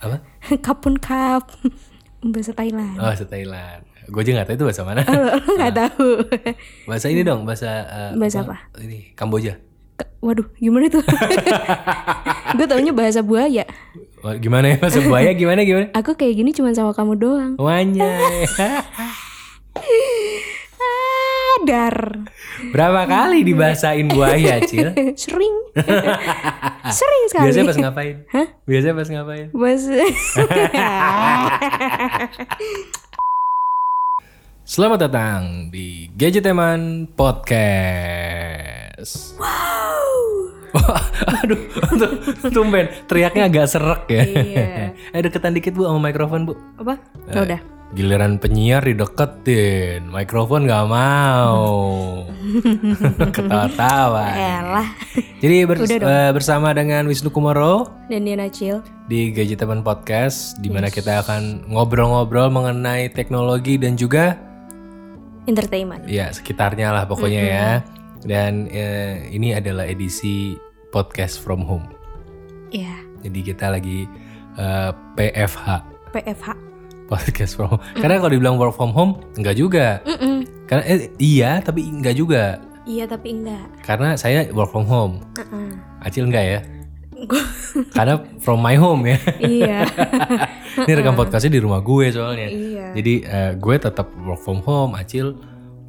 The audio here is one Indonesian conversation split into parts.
Apa? Kapun kap. Bahasa Thailand. Oh, bahasa Thailand. Gue aja gak tahu itu bahasa mana. Oh, nggak tahu. bahasa ini dong, bahasa eh, Bahasa apa? Ini Kamboja. Ke- Waduh, gimana tuh? Gue taunya bahasa buaya. Oh, gimana ya bahasa buaya gimana gimana? Aku kayak gini cuma sama kamu doang. Wanyai. Berapa kali dibahasain buaya, Cil? Sering. Sering sekali. Biasanya pas ngapain? Hah? Biasanya pas ngapain? Bahasa. Selamat datang di Gadgeteman Podcast. Wow. Aduh, tumben teriaknya agak serak ya. Iya. eh deketan dikit bu sama mikrofon bu. Apa? Ya udah. Giliran penyiar dideketin, mikrofon nggak mau. Ketawa-tawa. Elah. Jadi bers- eh, bersama dengan Wisnu Kumoro Dan Diana Cil. di Gadgeteman Podcast, di mana kita akan ngobrol-ngobrol mengenai teknologi dan juga Entertainment. ya sekitarnya lah pokoknya ya. Dan eh, ini adalah edisi podcast from home. Iya. Jadi kita lagi eh, PFH PFH. Podcast from home. Karena kalau dibilang work from home enggak juga. Mm-mm. Karena eh, iya tapi enggak juga. Iya tapi enggak. Karena saya work from home. Uh-uh. Acil enggak ya? Karena from my home ya. iya. Ini rekam podcastnya di rumah gue soalnya. iya. Jadi eh, gue tetap work from home, Acil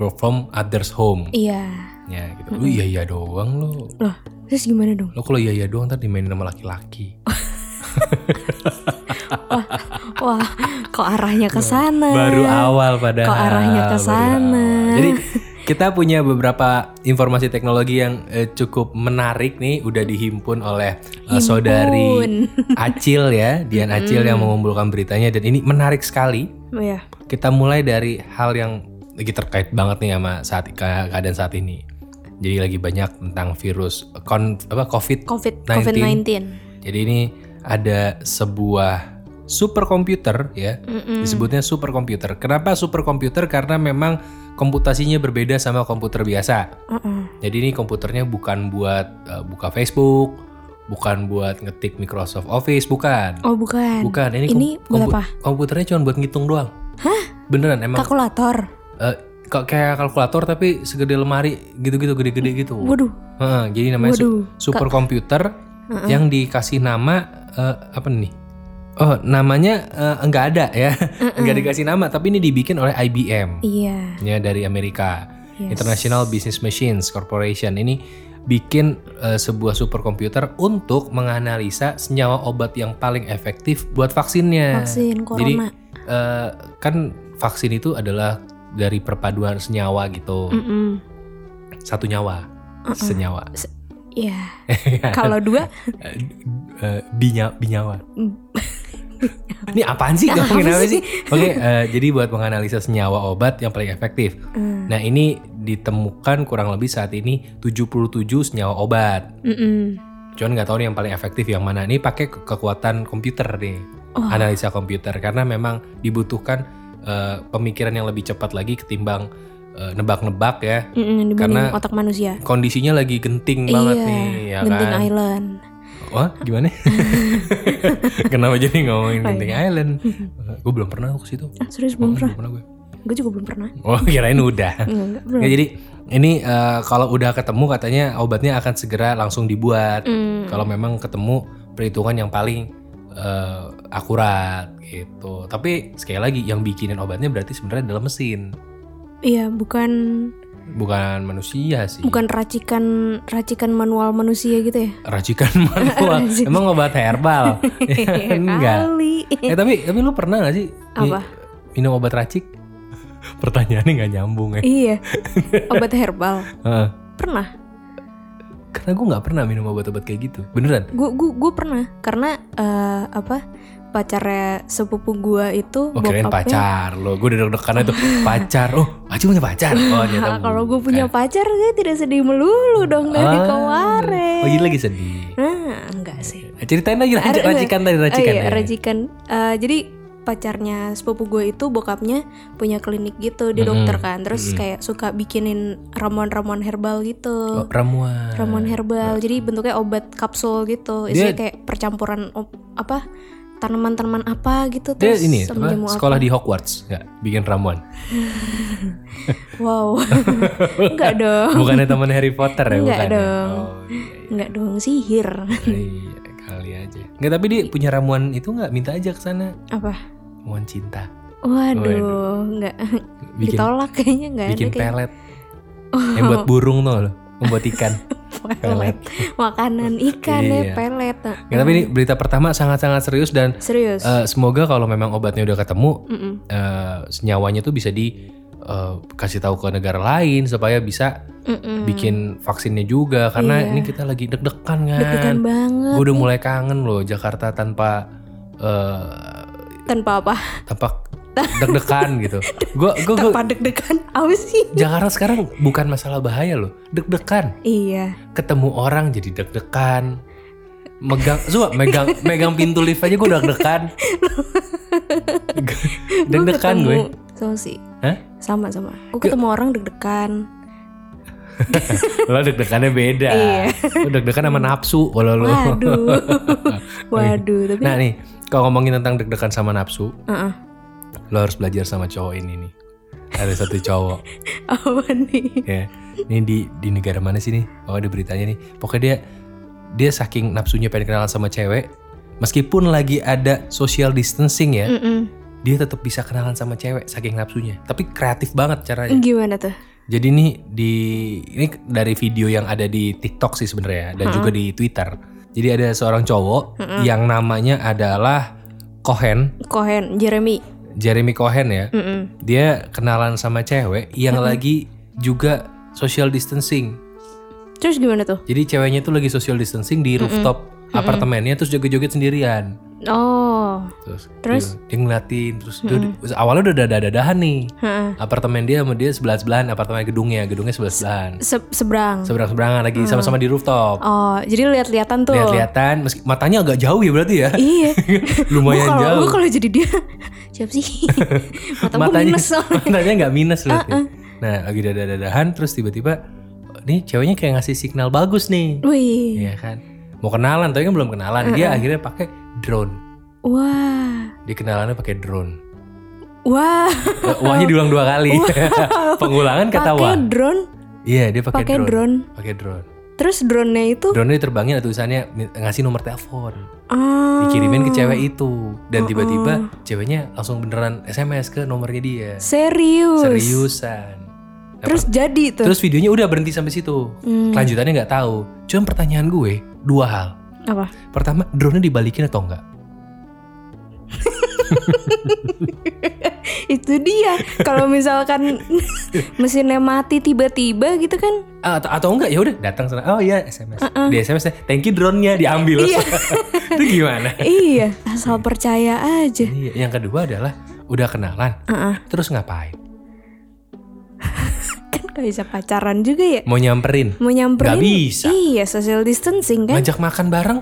work from others home. Iya. Ya gitu. Lu iya iya doang lo. Loh, terus gimana dong? Lo kalau iya iya doang ntar dimainin sama laki-laki. Wah, kok arahnya ke sana? Baru awal padahal. Kok arahnya ke sana? Jadi kita punya beberapa informasi teknologi yang eh, cukup menarik nih udah dihimpun oleh eh, saudari Acil ya, Dian Acil yang mengumpulkan beritanya dan ini menarik sekali. Oh, Iya. Kita mulai dari hal yang lagi terkait banget nih sama saat ke- keadaan saat ini. Jadi lagi banyak tentang virus kon, apa COVID. COVID 19. COVID-19. Jadi ini ada sebuah superkomputer ya. Disebutnya superkomputer. Kenapa superkomputer? Karena memang komputasinya berbeda sama komputer biasa. Uh-uh. Jadi ini komputernya bukan buat eh, buka Facebook, bukan buat ngetik Microsoft Office, bukan. Oh, bukan. Bukan, ini, Ini kom- kompu- apa? komputernya cuma buat ngitung doang. Hah? Beneran emang Kalkulator. kok kayak kalkulator tapi segede lemari gitu-gitu gede-gede gitu. Waduh. Heeh, jadi namanya su- Waduh. Yang dikasih nama eh, apa nih? Oh, namanya eh, enggak ada ya. Enggak dikasih nama, tapi ini dibikin oleh IBM. Iya. Ya dari Amerika. Yes. International Business Machines Corporation ini bikin eh, sebuah superkomputer untuk menganalisa senyawa obat yang paling efektif buat vaksinnya. Vaksin Jadi corona. eh, kan vaksin itu adalah dari perpaduan senyawa gitu. Mm-mm. Satu nyawa. Senyawa. Iya. Kalau dua Eh, eh, binya binyawa. Mm. Ini apaan sih ngomongin apa sih? Oke, eh, jadi buat menganalisa senyawa obat yang paling efektif. Mm. Nah, ini ditemukan kurang lebih saat ini 77 senyawa obat. Mm-mm. Cuman nggak tahu nih yang paling efektif yang mana. Ini pakai ke- kekuatan komputer nih. Oh. Analisa komputer karena memang dibutuhkan eh, pemikiran yang lebih cepat lagi ketimbang eh, nebak-nebak ya. Mm-mm, dibanding Karena- otak manusia. Kondisinya lagi genting banget iya. nih, ya Genting kan? Island. Wah, gimana? Kenapa jadi ngomongin Oh, Genting Island? gue belum pernah ke situ. Ah, serius belum pernah. Belum pernah gue. Gue juga belum pernah. Oh, kirain udah. Enggak, belum. Ya, jadi ini eh, kalau udah ketemu katanya obatnya akan segera langsung dibuat. Mm. Kalau memang ketemu perhitungan yang paling eh, akurat gitu. Tapi sekali lagi yang bikinin obatnya berarti sebenarnya adalah mesin, Iya, bukan bukan manusia sih. bukan racikan racikan manual manusia gitu ya. Racikan manual. Emang obat herbal? Enggak. Kali. Eh tapi tapi lu pernah gak sih Apa? minum obat racik? Pertanyaannya nggak nyambung ya. iya. Obat herbal. Heeh. Pernah. Karena gue nggak pernah minum obat-obat kayak gitu. Beneran? Gue gue gue pernah karena eh, apa? Pacarnya sepupu gua itu Oh kirain pacar lo. Gue udah deg-degan itu pacar. Oh, Aci punya pacar. Oh ternyata kalau gue punya pacar dia tidak sedih melulu dong dari Ah. kemarin. Oh jadi lagi sedih. Nah, enggak sih. Ceritain lagi rac- Ada- racikan tadi Oh racikan iya, ya. racikan. Eh, jadi pacarnya sepupu gue itu bokapnya punya klinik gitu di Mm-mm. dokter kan. Terus kayak suka bikinin ramuan-ramuan herbal gitu. Oh, ramuan. Ramuan herbal. Jadi bentuknya obat kapsul gitu. Isinya Dia- kayak percampuran apa? Tanaman-tanaman apa gitu Dia terus ini apa, sekolah di Hogwarts nggak bikin ramuan. apa. Wow. Enggak dong. Bukannya teman Harry Potter ya Enggak ya? dong. Oh, iya, Enggak dong sihir. iya, kali aja. Nggak tapi dia punya ramuan itu nggak minta aja ke sana. Apa? Ramuan cinta. Waduh, enggak Bikin ditolak kayaknya enggak bikin ada kayak pelet. Yang buat burung tuh loh, membuat ikan. pelet. Makanan ikan ya Iya. pelet. Ya, tapi ini berita pertama sangat-sangat serius dan Serius. eh, semoga kalau memang obatnya udah ketemu, Mm-mm. eh, senyawanya tuh bisa di eh, kasih tahu ke negara lain supaya bisa Mm-mm. bikin vaksinnya juga karena Iya. ini kita lagi deg-degan kan. Deg-degan banget. Gue udah mulai kangen loh Jakarta tanpa eh, Tanpa apa? tanpa deg-degan gitu. Gue gue gue deg-degan. Apa sih? Jakarta sekarang bukan masalah bahaya loh, deg-degan. Iya. Ketemu orang jadi deg-degan. Megang, coba megang megang pintu lift aja gue deg-degan. deg-degan gue. Sama sih. Hah? Sama sama. Gue ketemu orang deg-degan. Lo deg-degannya beda. Iya. Lo deg-degan sama nafsu kalau lo. Waduh. Waduh, tapi Nah nih, kalau ngomongin tentang deg-degan sama nafsu, Heeh. Lo harus belajar sama cowok ini nih. Ada satu cowok, apa nih? ya. Ini di di negara mana sih nih? Oh ada beritanya nih. Pokoknya dia dia saking nafsunya pengen kenalan sama cewek, meskipun lagi ada social distancing ya, Mm-mm. dia tetap bisa kenalan sama cewek saking nafsunya. Tapi kreatif banget caranya. Gimana tuh? Jadi nih di ini dari video yang ada di TikTok sih sebenarnya dan juga di Twitter. Jadi ada seorang cowok yang namanya adalah Cohen, Cohen, Jeremy. Jeremy Cohen ya. Mm-mm. Dia kenalan sama cewek yang lagi juga social distancing. Terus gimana tuh? Jadi ceweknya tuh lagi social distancing di rooftop apartemennya terus joget-joget sendirian. Oh, Terus, Terus? Dia, dia ngeliatin terus dia- awalnya udah dadah-dadahan nih. Heeh. Apartemen dia sama dia sebelah-sebelahan, apartemen gedungnya, gedungnya sebelah-sebelahan. Se- seberang. Seberang-seberangan lagi sama-sama di rooftop. Oh, jadi lihat-lihatan tuh. Lihat-lihatan, meski matanya agak jauh ya berarti ya. Iya. Lumayan Gua kalau jauh. gua kalau jadi dia siap sih. Mata matanya minus matanya nggak minus berarti. Nah, lagi dadah-dadahan terus tiba-tiba nih ceweknya kayak ngasih signal bagus nih. Wih. Iya kan? Mau kenalan tapi kan belum kenalan. Dia akhirnya pakai drone. Wah. Dia kenalannya pakai drone. Wah. Eh, Wahnya diulang dua kali. Pengulangan kata wah. Pakai drone. Iya, dia pakai drone. drone. Pakai drone. Terus drone-nya itu Drone diterbangin ada tulisannya ngasih nomor telepon. ah, Dikirimin ke cewek itu dan tiba-tiba ceweknya langsung beneran SMS ke nomornya dia. serius. Seriusan. Terus jadi tuh. Terus videonya udah berhenti sampai situ. Hmm. Kelanjutannya nggak tahu. Cuma pertanyaan gue dua hal. Apa? Pertama, drone-nya dibalikin atau enggak? Itu dia. Kalau misalkan mesinnya mati tiba-tiba gitu kan. Ah, atau, atau enggak ya udah datang sana. Oh iya SMS. Di SMS -nya, thank you drone-nya diambil. Iya. Itu gimana? iya, asal percaya aja. Iya, yang kedua adalah udah kenalan. Heeh. Terus ngapain? Kan gak bisa pacaran juga ya. Mau nyamperin? Mau nyamperin. Nggak bisa. Iya, social distancing kan. Ngajak makan bareng?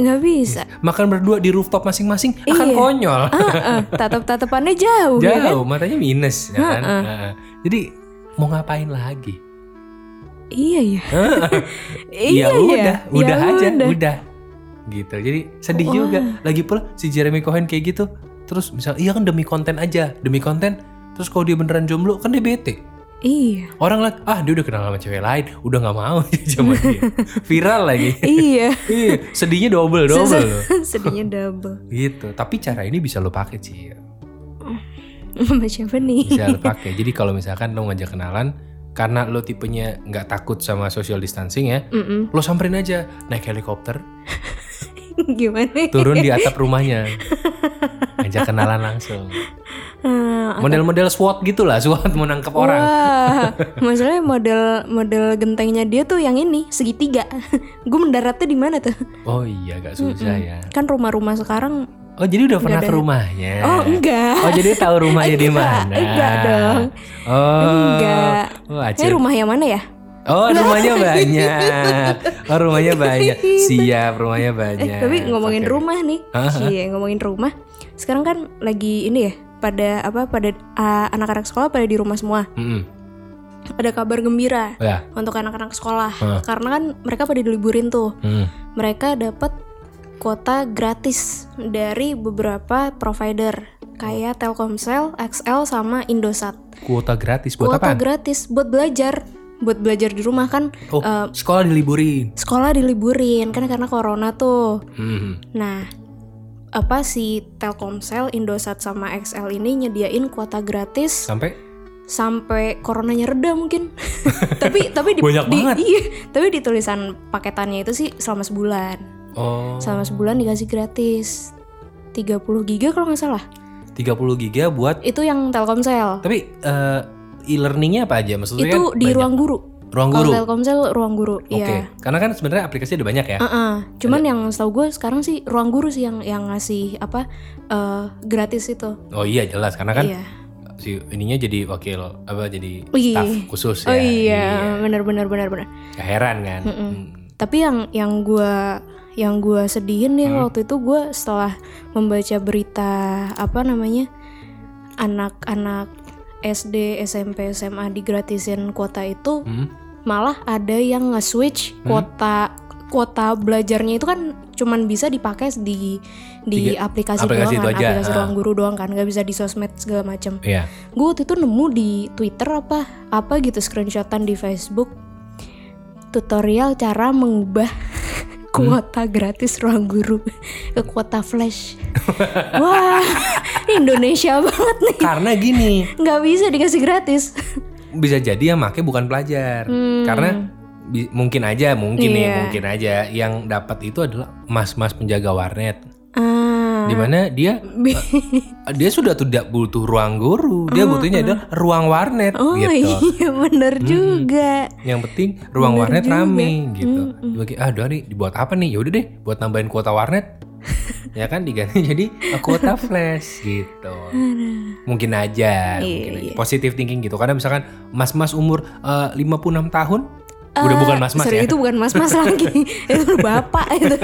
Nggak bisa. Makan berdua di rooftop masing-masing akan Iya. konyol. Heeh, tatap-tatapannya jauh, ya kan? Jauh, matanya minus ya kan. Heeh. Jadi mau ngapain lagi? Iya ya. ya udah, udah ya aja, udah. udah. Gitu. Jadi sedih juga. Lagi pula si Jeremy Cohen kayak gitu. Terus misal iya kan demi konten aja, demi konten. Terus kalau dia beneran jomblo kan dia bete. Iya. Orang lihat, ah dia udah kenal sama cewek lain, udah nggak mau sama dia. Viral lagi. iya. iya, sedihnya double double loh. Sedihnya double. Gitu. Tapi cara ini bisa lo pakai sih. Sama siapa nih? Bisa lo pakai. Jadi kalau misalkan lo ngajak kenalan, karena lo tipenya nggak takut sama social distancing ya, Mm-mm. lo samperin aja naik helikopter, Gimana? turun di atap rumahnya, ngajak kenalan langsung. Ah, Model-model SWAT gitu lah, SWAT mau nangkep orang. Masalahnya model model gentengnya dia tuh yang ini segitiga. Gue mendaratnya di mana tuh? Oh iya, agak susah ya. Kan rumah-rumah sekarang. Oh jadi udah pernah ke rumahnya? Oh enggak. Oh jadi tahu rumahnya di mana? enggak dong. Oh. Enggak. Oh, Ini Acil. rumah yang mana ya? Oh rumahnya banyak. Oh rumahnya banyak. Siap rumahnya banyak. Eh, tapi ngomongin Oke. rumah nih. Iya, ngomongin rumah. Sekarang kan lagi ini ya, pada apa pada ah, anak-anak sekolah pada di rumah semua. Mm-mm. Ada kabar gembira Oh, Ya. untuk anak-anak sekolah Hah. karena kan mereka pada diliburin tuh. Mm. Mereka dapat kuota gratis dari beberapa provider kayak Telkomsel, XL sama Indosat. Kuota gratis buat Kuota apa? gratis buat belajar, buat belajar di rumah kan Oh, eh, sekolah diliburin. sekolah diliburin kan karena corona tuh. Hmm. Nah, apa si Telkomsel, Indosat sama XL ini nyediain kuota gratis Sampai sampai coronanya reda mungkin. tapi tapi di, Banyak di- banget. iya, tapi di tulisan paketannya itu sih selama sebulan. oh Selama sebulan dikasih gratis 30 giga kalau nggak salah. 30 giga buat Itu yang Telkomsel. tapi eh, e-learningnya apa aja maksudnya Itu kan di banyak. ruang guru. Ruang Kalau guru. Telkomsel ruang guru. Oke, Iya. karena kan sebenarnya aplikasi ada banyak ya. Heeh. Cuman yang setahu gue sekarang sih ruang guru sih yang yang ngasih apa eh, gratis itu. Oh iya jelas karena kan Iya. si ininya jadi wakil apa jadi Oh, iya. staff khusus ya. Oh iya, benar benar benar benar. Gak heran kan. Hmm. Tapi yang yang gua yang gua sedihin nih Hmm. waktu itu gua setelah membaca berita apa namanya anak-anak SD, SMP, SMA digratisin kuota itu Hmm. malah ada yang nge-switch kuota kuota belajarnya itu kan cuman bisa dipakai di di Tiga- aplikasi, aplikasi doang kan, aja, aplikasi ah. ruang guru doang kan, nggak bisa di sosmed segala macam. Iya. Gue waktu itu nemu di Twitter apa apa gitu screenshotan di Facebook tutorial cara mengubah kuota gratis ruang guru ke kuota flash. Wah, Indonesia banget nih. Karena gini, Nggak bisa dikasih gratis. bisa jadi yang make bukan pelajar. Karena bi- mungkin aja, mungkin nih, Hmm. Iya. mungkin aja yang dapat itu adalah mas-mas penjaga warnet. Ah, Di mana dia bi- dia sudah tidak butuh ruang guru, dia butuhnya adalah ruang warnet oh gitu. iya bener juga. Yang penting ruang warnet rame gitu. Dibagi, ah udah nih dibuat apa nih? Ya udah deh, buat nambahin kuota warnet. ya kan diganti jadi eh, kuota flash gitu. Mungkin aja, mungkin aja. Positive thinking gitu. Karena misalkan mas-mas umur eh, 56 tahun udah bukan mas-mas ya. itu bukan mas-mas lagi. itu bapak itu.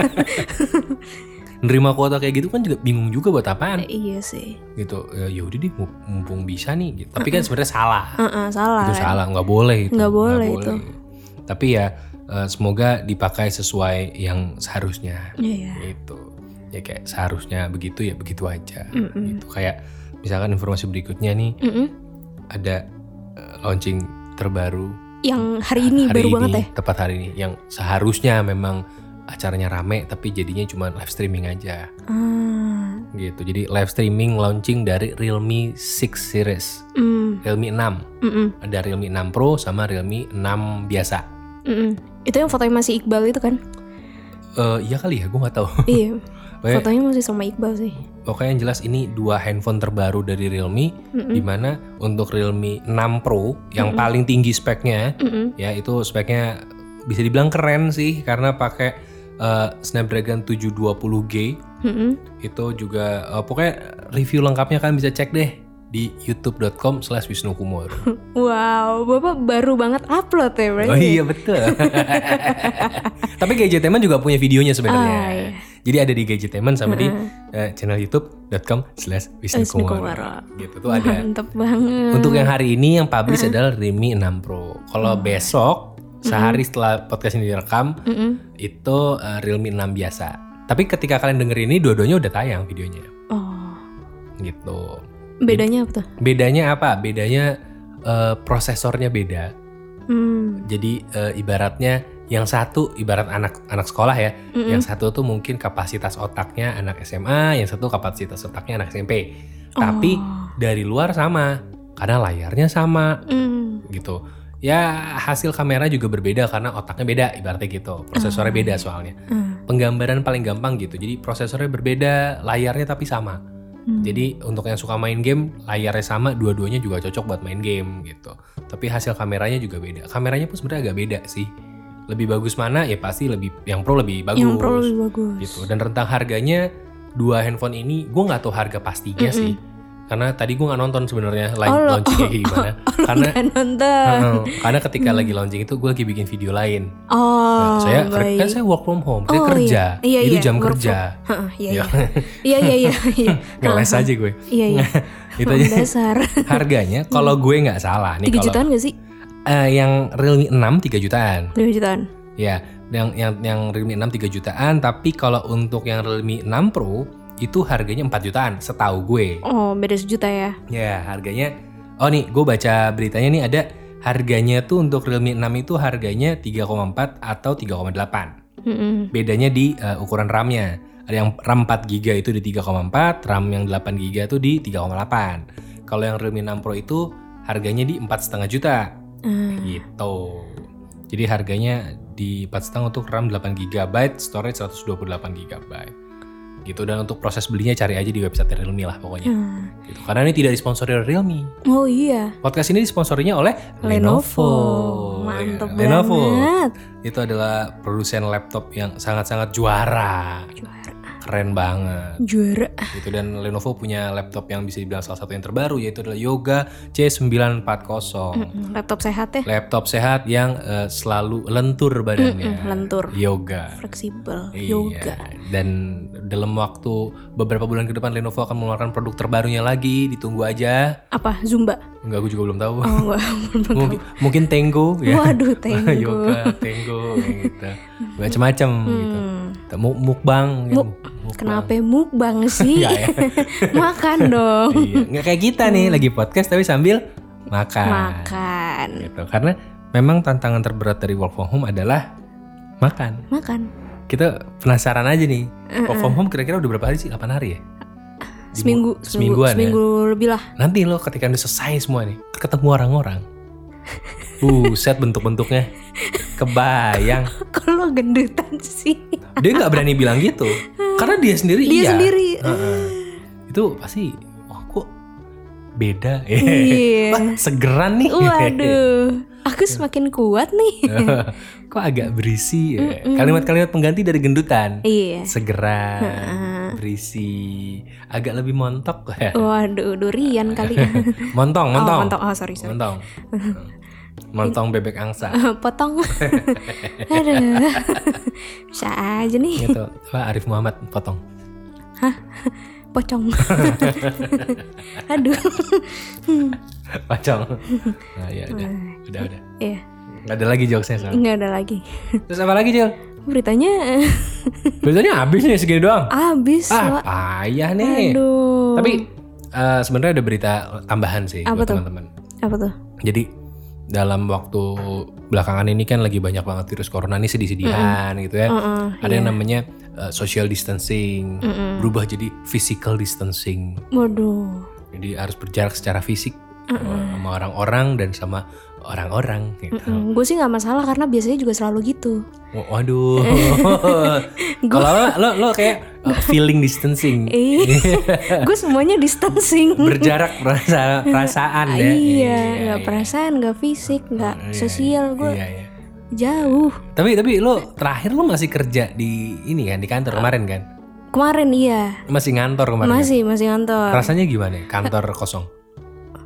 Nerima kuota kayak gitu kan juga bingung juga buat apaan iya sih. gitu. Ya ya udah deh, mumpung- bisa nih gitu. Tapi kan sebenarnya salah. Heeh, salah. itu salah nggak boleh itu Nggak boleh itu. tapi ya eh, semoga dipakai sesuai yang seharusnya Iya. gitu ya kayak seharusnya begitu ya begitu aja gitu kayak misalkan informasi berikutnya nih Mm-mm. ada eh, launching terbaru Yang hari ini hari baru ini banget ya. tepat hari ini yang seharusnya memang acaranya rame tapi jadinya cuma live streaming aja Ah, gitu jadi live streaming launching dari Realme 6 series mm, Realme 6 mm-mm, ada Realme 6 Pro sama Realme 6 biasa mm-mm. Itu yang fotonya masih Iqbal itu kan? Eh, iya kali ya, gue nggak tahu. iya. Fotonya masih sama Iqbal sih. pokoknya yang jelas ini dua handphone terbaru dari Realme, di mana untuk Realme 6 Pro yang paling tinggi speknya, Mm-mm. ya itu speknya bisa dibilang keren sih karena pakai eh, Snapdragon 720G. Mm-mm. Itu juga eh, pokoknya review lengkapnya kalian bisa cek deh di youtube.com slash wisnu kumur. Wow, bapak baru banget upload ya berarti. Oh iya betul. Tapi Gadgeteman juga punya videonya sebenarnya. Ah, iya. Jadi ada di Gadgeteman sama di eh, channel youtube.com slash Wisnu wisnukumara. Gitu tuh ada. Mantep banget. Untuk yang hari ini yang publish adalah Realme 6 Pro. Kalau besok sehari setelah podcast ini direkam Mm-mm. itu eh, Realme 6 biasa. Tapi ketika kalian denger ini dua-duanya udah tayang videonya. Oh, Gitu. bedanya apa tuh? Bedanya apa? Bedanya eh, prosesornya beda. Hmm. Jadi eh, ibaratnya yang satu ibarat anak anak sekolah ya, yang satu tuh mungkin kapasitas otaknya anak SMA, yang satu kapasitas otaknya anak SMP. Tapi dari luar sama, karena layarnya sama Hmm. gitu. Ya hasil kamera juga berbeda karena otaknya beda ibaratnya gitu. Prosesornya beda soalnya. Hmm. Penggambaran paling gampang gitu. Jadi prosesornya berbeda, layarnya tapi sama. Hmm. Jadi untuk yang suka main game, layarnya sama, dua-duanya juga cocok buat main game gitu. Tapi hasil kameranya juga beda. Kameranya pun sebenarnya agak beda sih. Lebih bagus mana? Ya pasti lebih yang pro lebih bagus. Yang pro lebih bagus. Gitu. Dan rentang harganya dua handphone ini, gue nggak tahu harga pastinya sih. Karena tadi gue nggak nonton sebenarnya live Oh, launchingnya kayak gimana. karena Kan nonton. Heeh, karena ketika lagi launching itu gue lagi bikin video lain. Oh, saya ker- baik. kan saya work from home, saya Oh, kerja. iya. Iya, itu iya, jam kerja. Heeh, iya, Ya. iya. Iya, iya, iya, iya. Ngeles aja gue. Iya, iya. itu aja. dasar. Harganya kalau gue nggak salah nih 3 kalau jutaan gak sih? eh, yang Realme 6 3 jutaan. 3 jutaan. Ya, yang yang yang Realme 6 3 jutaan, tapi kalau untuk yang Realme 6 Pro itu harganya 4 jutaan setahu gue. Oh, beda sejuta ya. Ya, harganya Oh nih, gue baca beritanya nih ada harganya tuh untuk Realme 6 itu harganya 3,4 atau 3,8. Mm-mm. Bedanya di uh, ukuran RAM-nya. Ada yang RAM 4 GB itu di 3,4, RAM yang 8 GB itu di 3,8. Kalau yang Realme 6 Pro itu harganya di 4,5 juta. Ah. Gitu. Jadi harganya di 4,5 untuk RAM 8 GB, storage 128 GB. Gitu dan untuk proses belinya cari aja di website Realme lah pokoknya. Hmm. Gitu. Karena ini tidak disponsori oleh Realme. Oh iya. Podcast ini disponsorinya oleh Lenovo. Lenovo. Mantep Ya, Lenovo. banget. Itu adalah produsen laptop yang sangat-sangat juara. Juara. Keren banget. Juara. Gitu dan Lenovo punya laptop yang bisa dibilang salah satu yang terbaru yaitu adalah Yoga C940. Mm-mm, Laptop sehat ya. Laptop sehat yang eh, selalu lentur badannya. Mm-mm, lentur. Yoga. Fleksibel. Iya. Yoga. Dan dalam waktu beberapa bulan ke depan Lenovo akan mengeluarkan produk terbarunya lagi. Ditunggu aja. Apa? Zumba. Enggak, gue juga belum tahu. Oh enggak. belum tahu. mungkin, mungkin Tango ya. Waduh, Tango. Yoga, kayak gitu. Macam-macam gitu. Hmm. Mu- Mukbang. gitu. Mukbang. Kenapa mukbang sih? Enggak ya. Makan dong. iya. Nggak kayak kita nih lagi podcast tapi sambil makan. Makan. Gitu. Karena memang tantangan terberat dari work from home adalah makan. Makan. Kita penasaran aja nih. Work from home kira-kira udah berapa hari sih? 8 hari ya? Di- Seminggu, seminggu, semingguan ya? seminggu lebih lah. Nanti lo ketika udah selesai semua nih, ketemu orang-orang. Buset bentuk-bentuknya. Kebayang. Kalau gendutan sih. Dia nggak berani bilang gitu. Karena dia sendiri Dia iya. sendiri. Heeh. Itu pasti oh kok beda. Iya. Wah, segeran nih. Waduh. Aku semakin kuat nih. kok agak berisi ya. Kalimat-kalimat pengganti dari gendutan. iya. Segeran, berisi, agak lebih montok ya. Waduh, durian kali. Montong, Oh, montong. montong. Oh, sorry, sorry. Montong. Montong bebek angsa. Potong. Aduh. Bisa aja nih. gitu. Wah, Arif Muhammad potong. Pocong. Aduh. Pocong. Nah, ya udah. Udah, udah. Iya, Gak ada lagi jokesnya soalnya. nggak ada lagi. Terus apa lagi, Cil? Beritanya Biasanya habis nih segini doang. habis. Ah, payah nih. Aduh. Tapi eh, sebenarnya ada berita tambahan sih Apa buat tuh? teman-teman. apa tuh? Jadi dalam waktu belakangan ini kan lagi banyak banget virus corona ini sedih-sedihan gitu ya. Heeh, ada yang namanya eh, social distancing, berubah jadi physical distancing. Waduh. Jadi harus berjarak secara fisik eh, sama orang-orang dan sama orang-orang gitu. gue sih nggak masalah karena biasanya juga selalu gitu. Oh, Waduh. Kalau lo, lo lo kayak uh, feeling distancing. gue semuanya distancing. Berjarak perasa, perasaan ya. iya, nggak perasaan, nggak fisik, nggak sosial. Gue Iya, iya. jauh. Tapi tapi lo terakhir lo masih kerja di ini kan di kantor kemarin kan? Kemarin iya, Masih ngantor kemarin. kan? masih masih ngantor. Rasanya gimana? Kantor kosong.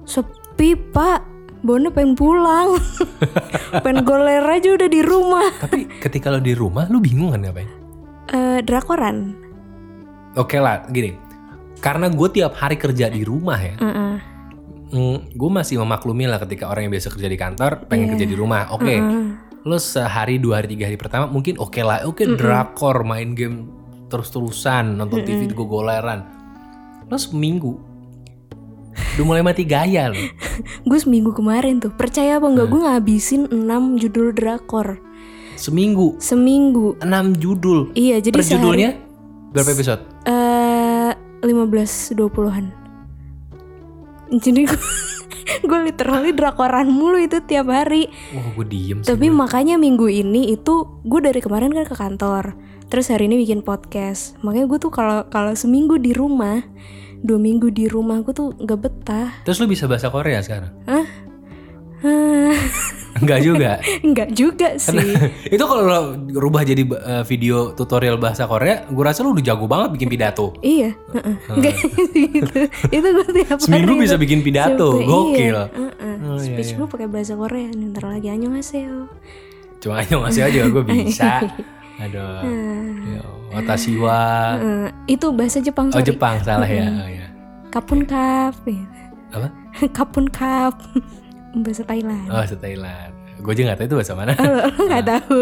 Sepi pak. Bonnya pengen pulang. pengen goler aja udah di rumah. Tapi ketika lo di rumah lo bingung kan ngapain? Eh drakoran. Oke lah, gini. Karena gue tiap hari kerja di rumah ya. Heeh. gue masih memaklumi lah ketika orang yang biasa kerja di kantor pengen kerja di rumah. Oke. Lo sehari, dua hari, tiga hari pertama mungkin oke lah. Oke drakor, main game terus-terusan, nonton TV gue goleran. Lo seminggu. Udah mulai mati gaya lo. Gue seminggu kemarin tuh, percaya apa nggak gue ngabisin 6 judul drakor Seminggu. seminggu. 6 judul. Iya, jadi per sehari judulnya berapa episode? eh 15 20-an. Jadi gue gue literally drakoran mulu itu tiap hari. Wah gue diem sih. Tapi makanya minggu ini itu gue dari kemarin kan ke kantor. Terus hari ini bikin podcast. Makanya gue tuh kalau kalau seminggu di rumah, dua minggu di rumah gue tuh nggak betah. Terus lo bisa bahasa Korea sekarang? Hah? Enggak juga. Enggak juga sih. itu kalau lo rubah jadi uh, video tutorial bahasa Korea, gue rasa lo udah jago banget bikin pidato. iya, heeh. Enggak gitu. Itu gue tiap Seminggu hari bisa tuh bikin pidato, sampai- gokil. Iya, heeh. Oh, iya, Speech iya. gue pakai bahasa Korea. Ntar lagi annyeonghaseyo. Cuma aja ngasih aja gue bisa. Aduh. Ya, Watashiwa. Heeh, itu bahasa Jepang Oh sorry. Jepang salah ya. Oh, ya. Kapun kap. Apa? Kapun kap. bahasa Thailand. Oh se Thailand. Gue juga gak tahu itu bahasa mana. Oh, lo nggak tahu.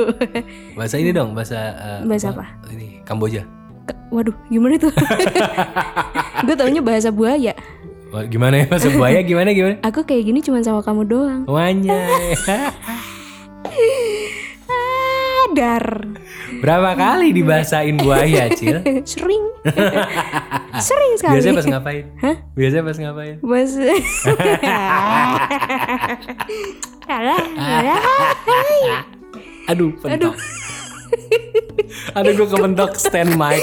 bahasa ini dong, bahasa eh, Bahasa apa? Ini Kamboja. Ke- Waduh, gimana tuh? Gue taunya bahasa buaya. Wah, gimana ya bahasa buaya? Gimana gimana? Aku kayak gini cuma sama kamu doang. Wanyai. Berapa kali dibahasain buaya, Cil? Sering. Sering sekali. Biasanya pas ngapain? Hah? Biasanya pas ngapain? Bos. Alah, alah. Aduh, pentok. Aduh, gue kepentok stand mic.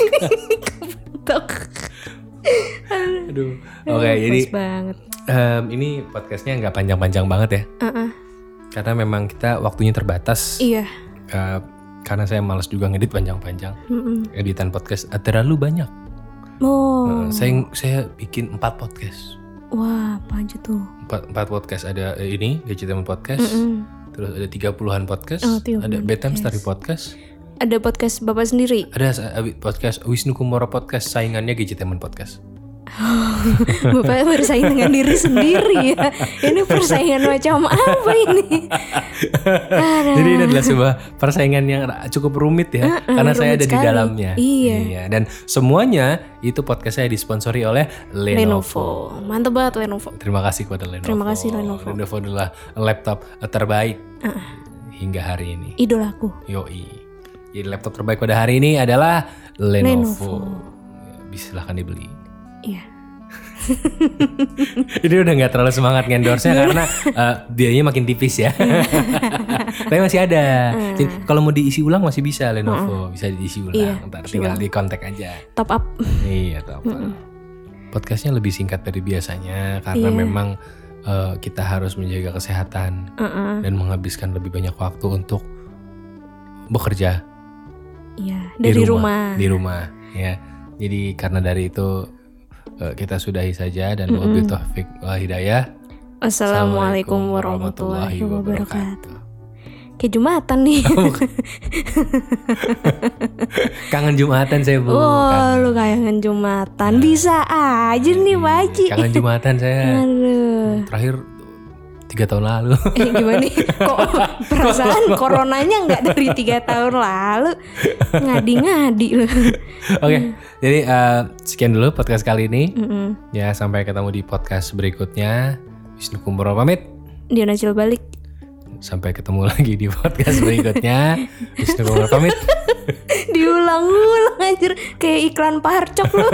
Tok. Aduh. Oke, jadi Pas banget. em, ini podcastnya nggak panjang-panjang banget ya. Uh-uh. Karena memang kita waktunya terbatas. Iya. Eh, karena saya malas juga ngedit panjang-panjang. Mm-mm. Editan podcast eh, terlalu banyak. Oh. Eh, saya saya bikin empat podcast. Wah, apa aja tuh? Empat, empat podcast ada eh, ini Gadgetemen Podcast. Mm-mm. Terus ada 30-an podcast. Oh, 30-an ada Bedtime Story Podcast. Ada podcast Bapak sendiri. Ada eh, podcast Wisnu Kumoro Podcast saingannya Gadgetemen Podcast. Bapak bersaing dengan diri sendiri ya. Ini persaingan macam apa ini? Jadi ini adalah sebuah persaingan yang cukup rumit ya, karena saya ada rumit di sekali. dalamnya. Iya. Dan semuanya itu podcast saya disponsori oleh Lenovo. Lenovo. Mantep banget Lenovo. Terima kasih kepada Lenovo. Terima kasih, Lenovo. Lenovo adalah laptop terbaik hingga hari ini. Idolaku. Yoi. Jadi laptop terbaik pada hari ini adalah Lenovo. Lenovo. Bisa silahkan dibeli. Iya. Ini udah nggak terlalu semangat ngendorse karena eh, biayanya makin tipis ya. Tapi masih ada. Jadi kalau mau diisi ulang masih bisa Lenovo, bisa diisi ulang. Iya, Ntar tinggal di kontak aja. Top up. Iya, tuh apa. Podcastnya lebih singkat dari biasanya karena Iya. memang eh, kita harus menjaga kesehatan Uh-uh. dan menghabiskan lebih banyak waktu untuk bekerja Iya. di Dari rumah. Di rumah, ya. Jadi karena dari itu kita sudahi saja dan wabillahi taufik wal hidayah. Assalamualaikum warahmatullahi wabarakatuh. Kayak Jumatan nih. Kangen Jumatan saya bu. Oh, Kangen. lu kayangan Jumatan. Bisa aja nih, Haji. Kangen Jumatan saya. Aduh. Terakhir tiga tahun lalu. Eh, gimana nih? Kok perasaan coronanya nggak dari tiga tahun lalu? Ngadi-ngadi lu. Oke, jadi eh, sekian dulu podcast kali ini. Mm-mm. Ya sampai ketemu di podcast berikutnya. Wisnu Kumboro pamit. Dia nacil balik. Sampai ketemu lagi di podcast berikutnya. Wisnu Kumboro pamit. Diulang-ulang anjir kayak iklan parcok lu.